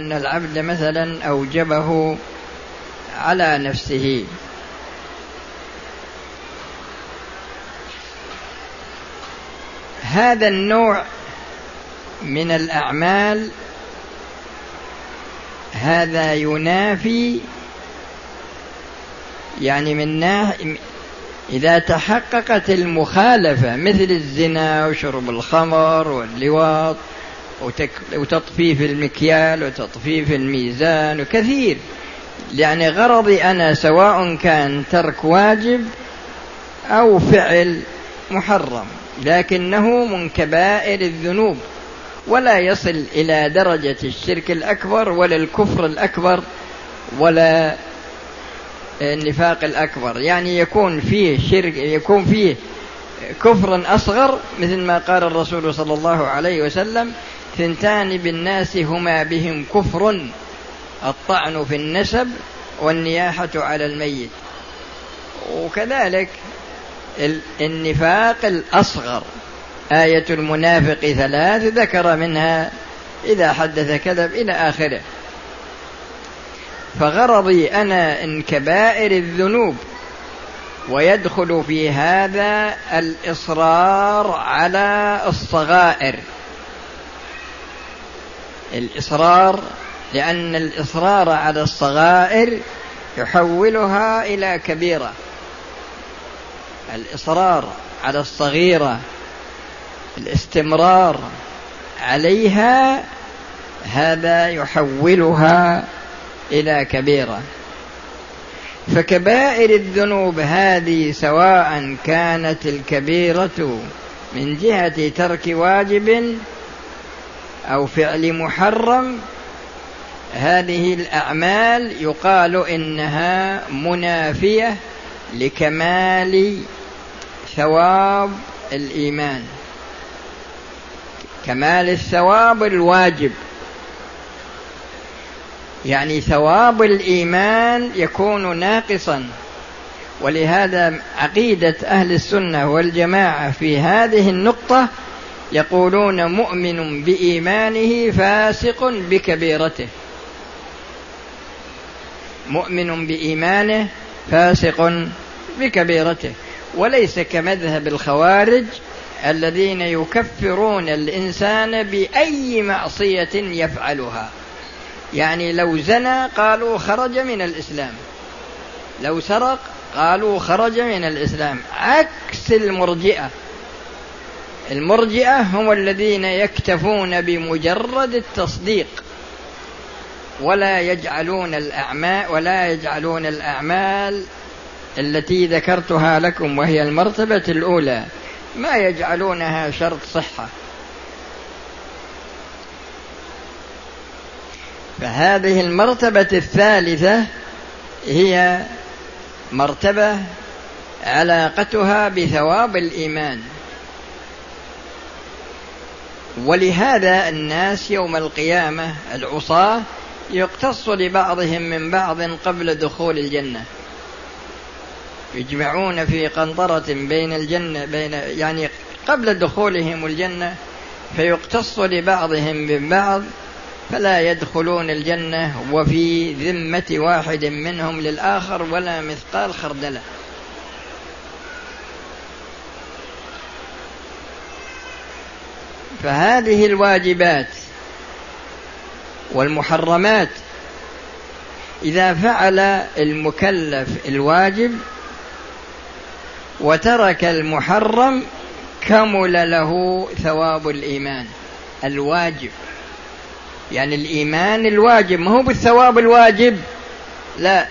أن العبد مثلا أوجبه على نفسه. هذا النوع من الأعمال هذا ينافي يعني من ناحية إذا تحققت المخالفة مثل الزنا وشرب الخمر واللواط وتطفيف المكيال وتطفيف الميزان وكثير. يعني غرضي أنا سواء كان ترك واجب أو فعل محرم لكنه من كبائر الذنوب. ولا يصل إلى درجة الشرك الأكبر ولا الكفر الأكبر ولا النفاق الأكبر. يعني يكون فيه شرك يكون فيه كفر أصغر مثل ما قال الرسول صلى الله عليه وسلم ثنتان بالناس هما بهم كفر الطعن في النسب والنياحة على الميت. وكذلك النفاق الأصغر آية المنافق ثلاث ذكر منها إذا حدث كذب إلى آخره. فغرضي أنا إن كبائر الذنوب ويدخل في هذا الإصرار على الصغائر. الإصرار لأن الإصرار على الصغائر يحولها إلى كبيرة. الإصرار على الصغيرة الاستمرار عليها هذا يحولها إلى كبيرة. فكبائر الذنوب هذه سواء كانت الكبيرة من جهة ترك واجب أو فعل محرم هذه الأعمال يقال إنها منافية لكمال ثواب الإيمان. كمال الثواب الواجب. يعني ثواب الإيمان يكون ناقصا. ولهذا عقيدة أهل السنة والجماعة في هذه النقطة يقولون مؤمن بإيمانه فاسق بكبيرته. مؤمن بإيمانه فاسق بكبيرته. وليس كمذهب الخوارج الذين يكفرون الإنسان بأي معصية يفعلها. يعني لو زنى قالوا خرج من الإسلام. لو سرق قالوا خرج من الإسلام. عكس المرجئة. المرجئة هم الذين يكتفون بمجرد التصديق ولا يجعلون الاعمال ولا يجعلون الأعمال التي ذكرتها لكم وهي المرتبة الأولى ما يجعلونها شرط صحة. فهذه المرتبة الثالثة هي مرتبة علاقتها بثواب الإيمان. ولهذا الناس يوم القيامة العصاة يقتص لبعضهم من بعض قبل دخول الجنة. يجمعون في قنطرة بين الجنة بين يعني قبل دخولهم الجنة فيقتص لبعضهم من بعض فلا يدخلون الجنة وفي ذمة واحد منهم للآخر ولا مثقال خردلة. فهذه الواجبات والمحرمات إذا فعل المكلف الواجب وترك المحرم كمل له ثواب الإيمان. الواجب. يعني الإيمان الواجب. ما هو بالثواب الواجب؟ لا.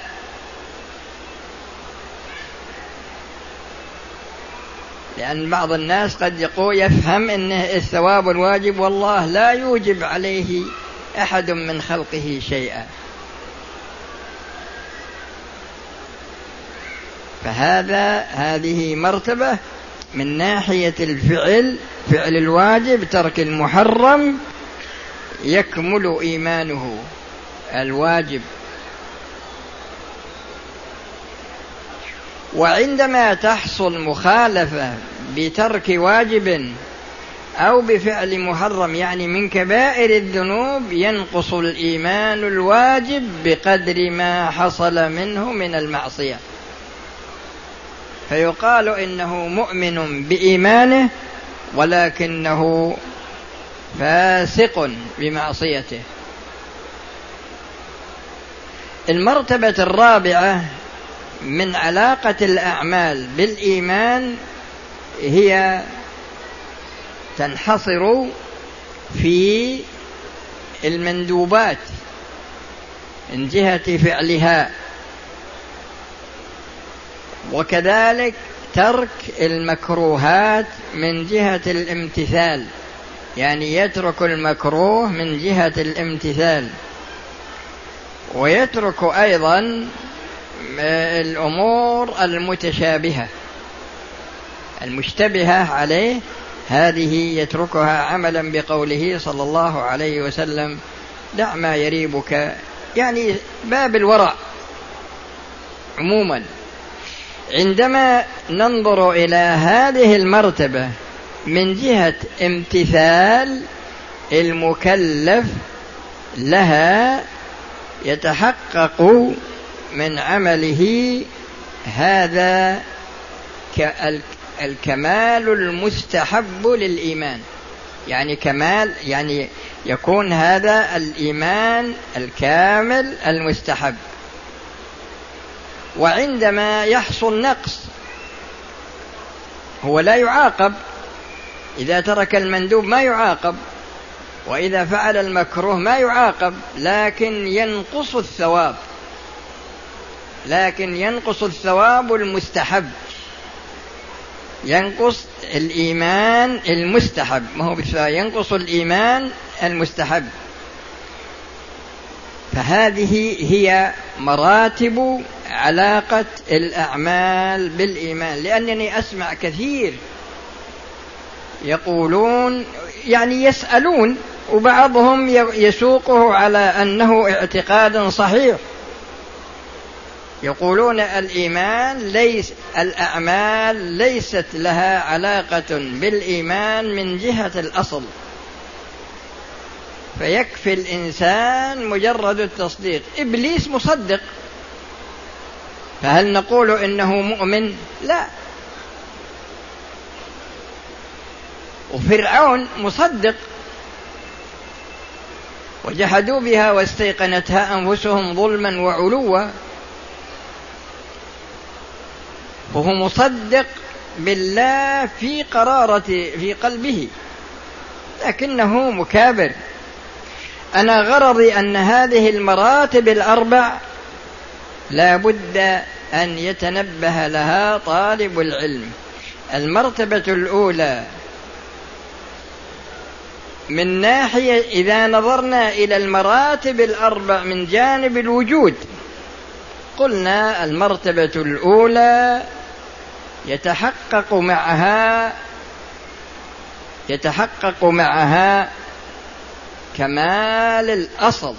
لأن بعض الناس قد يقول يفهم أن الثواب الواجب والله لا يوجب عليه أحد من خلقه شيئا. فهذا هذه مرتبة من ناحية الفعل فعل الواجب ترك المحرم يكمل إيمانه. الواجب وعندما تحصل مخالفة بترك واجب أو بفعل محرم يعني من كبائر الذنوب ينقص الإيمان الواجب بقدر ما حصل منه من المعصية. فيقال إنه مؤمن بإيمانه ولكنه فاسق بمعصيته. المرتبة الرابعة من علاقة الأعمال بالإيمان هي تنحصر في المندوبات من جهة فعلها. وكذلك ترك المكروهات من جهة الامتثال يعني يترك المكروه من جهة الامتثال. ويترك أيضا الأمور المتشابهة المشتبهة عليه هذه يتركها عملا بقوله صلى الله عليه وسلم دع ما يريبك. يعني باب الورع عموما. عندما ننظر إلى هذه المرتبة من جهة امتثال المكلف لها يتحقق من عمله هذا الكمال المستحب للإيمان. يعني كمال يعني يكون هذا الإيمان الكامل المستحب. وعندما يحصل نقص هو لا يعاقب. إذا ترك المندوب ما يعاقب وإذا فعل المكروه ما يعاقب لكن ينقص الثواب. لكن ينقص الثواب المستحب. ينقص الإيمان المستحب. ما هو ينقص الإيمان المستحب. فهذه هي مراتب علاقة الأعمال بالإيمان. لأنني أسمع كثير يقولون يعني يسألون وبعضهم يسوقه على أنه اعتقاد صحيح. يقولون الإيمان ليس الأعمال ليست لها علاقة بالإيمان من جهة الأصل. فيكفي الإنسان مجرد التصديق. إبليس مصدق. فهل نقول إنه مؤمن؟ لا. وفرعون مصدق. وجحدوا بها واستيقنتها أنفسهم ظلما وعلوا. وهو مصدق بالله في قرارة في قلبه لكنه مكابر. أنا غرضي أن هذه المراتب الأربع لا بد أن يتنبه لها طالب العلم. المرتبة الأولى من ناحية إذا نظرنا إلى المراتب الأربع من جانب الوجود قلنا المرتبة الأولى يتحقق معها يتحقق معها كمال الأصل.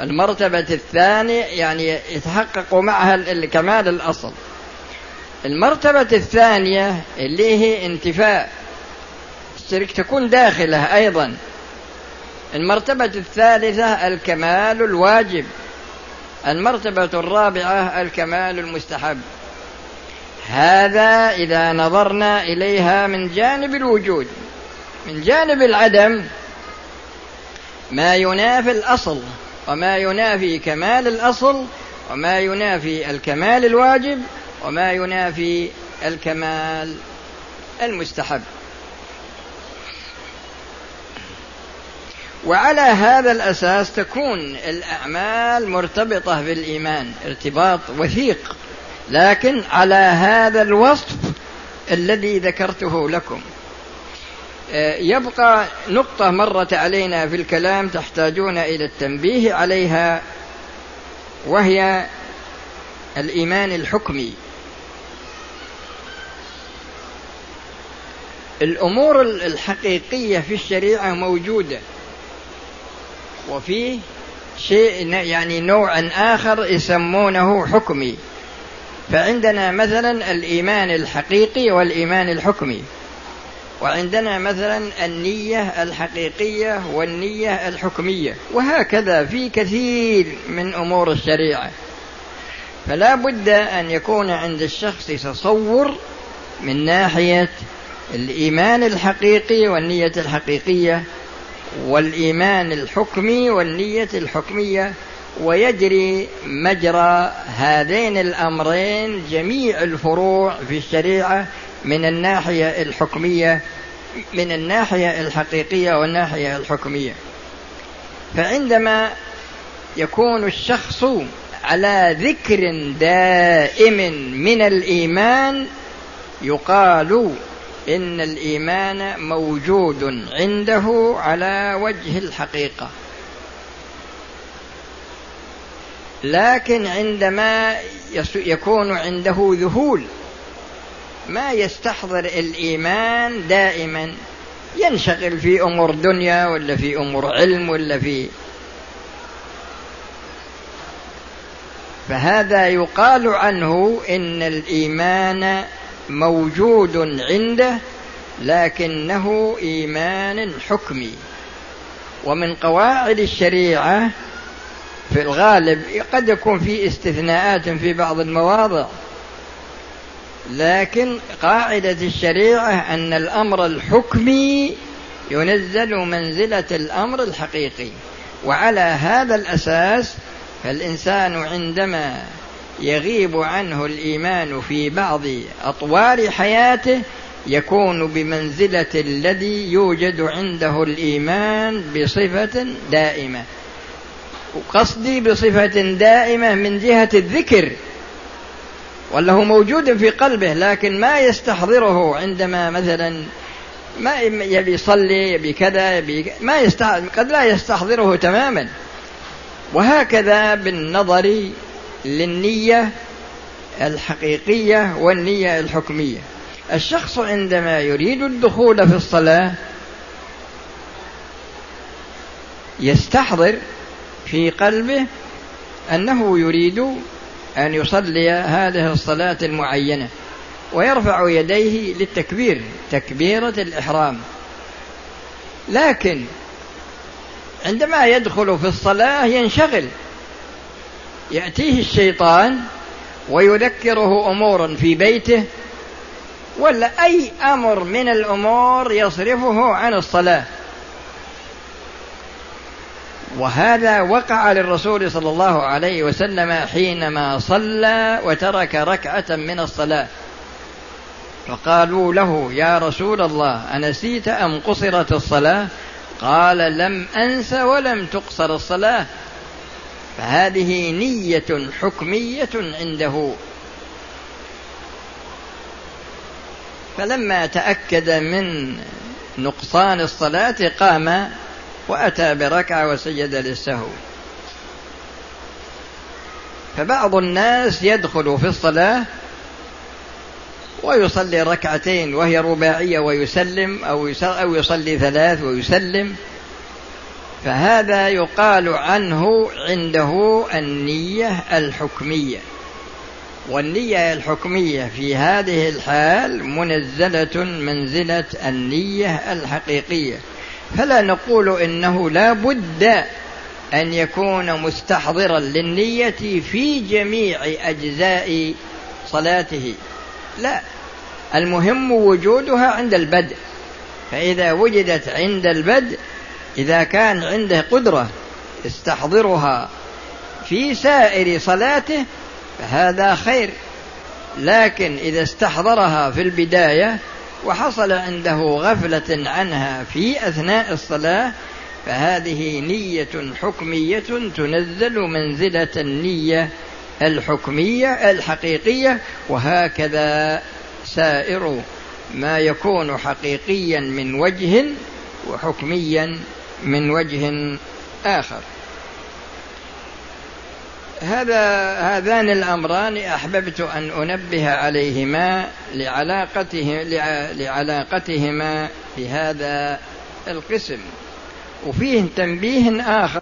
المرتبة الثانية يعني يتحقق معها كمال الأصل. المرتبة الثانية اللي هي انتفاء الشرك تكون داخلة أيضا. المرتبة الثالثة الكمال الواجب. المرتبة الرابعة الكمال المستحب. هذا إذا نظرنا إليها من جانب الوجود من جانب العدم. ما ينافي الأصل وما ينافي كمال الأصل وما ينافي الكمال الواجب وما ينافي الكمال المستحب. وعلى هذا الأساس تكون الأعمال مرتبطة بالإيمان ارتباط وثيق. لكن على هذا الوصف الذي ذكرته لكم آه، يبقى نقطة مرت علينا في الكلام تحتاجون إلى التنبيه عليها وهي الإيمان الحكمي. الأمور الحقيقية في الشريعة موجودة. وفيه شيء يعني نوع آخر يسمونه حكمي. فعندنا مثلا الإيمان الحقيقي والإيمان الحكمي. وعندنا مثلا النية الحقيقية والنية الحكمية. وهكذا في كثير من أمور الشريعة. فلا بد أن يكون عند الشخص تصور من ناحية الإيمان الحقيقي والنية الحقيقية والإيمان الحكمي والنية الحكمية ويجري مجرى هذين الأمرين جميع الفروع في الشريعة من الناحية الحكمية من الناحية الحقيقية والناحية الحكمية. فعندما يكون الشخص على ذكر دائم من الإيمان يقال إن الإيمان موجود عنده على وجه الحقيقة. لكن عندما يكون عنده ذهول ما يستحضر الإيمان دائما. ينشغل في أمور دنيا ولا في أمور علم ولا في. فهذا يقال عنه إن الإيمان موجود عنده لكنه إيمان حكمي. ومن قواعد الشريعة في الغالب قد يكون في استثناءات في بعض المواضع لكن قاعدة الشريعة أن الأمر الحكمي ينزل منزلة الأمر الحقيقي وعلى هذا الأساس فالإنسان عندما يغيب عنه الإيمان في بعض أطوار حياته يكون بمنزلة الذي يوجد عنده الإيمان بصفة دائمة. وقصدي بصفة دائمة من جهة الذكر. ولا هو موجود في قلبه لكن ما يستحضره عندما مثلا ما يبي يصلي يبي كذا يبي ما يستحضر قد لا يستحضره تماما. وهكذا بالنظر للنية الحقيقية والنية الحكمية. الشخص عندما يريد الدخول في الصلاة يستحضر في قلبه أنه يريد أن يصلي هذه الصلاة المعينة ويرفع يديه للتكبير تكبيرة الإحرام. لكن عندما يدخل في الصلاة ينشغل يأتيه الشيطان ويذكره أمورا في بيته ولا أي أمر من الأمور يصرفه عن الصلاة. وهذا وقع للرسول صلى الله عليه وسلم حينما صلى وترك ركعة من الصلاة. فقالوا له يا رسول الله أنسيت أم قصرت الصلاة؟ قال لم أنس ولم تقصر الصلاة. فهذه نية حكمية عنده. فلما تأكد من نقصان الصلاة قام وأتى بركعة وسجد للسهو. فبعض الناس يدخل في الصلاة ويصلي ركعتين وهي رباعية ويسلم أو أو يصلي ثلاث ويسلم. فهذا يقال عنه عنده النية الحكمية. والنية الحكمية في هذه الحال منزلة منزلة النية الحقيقية. فلا نقول إنه لا بد أن يكون مستحضرا للنية في جميع أجزاء صلاته. لا المهم وجودها عند البدء. فإذا وجدت عند البدء إذا كان عنده قدرة يستحضرها في سائر صلاته فهذا خير. لكن إذا استحضرها في البداية وحصل عنده غفلة عنها في أثناء الصلاة فهذه نية حكمية تنزل منزلة النية الحكمية الحقيقية وهكذا سائر ما يكون حقيقيا من وجه وحكميا من وجه آخر. هذا هذان الأمران أحببت أن أنبه عليهما لعلاقته لعلاقتهما في هذا القسم. وفيه تنبيه آخر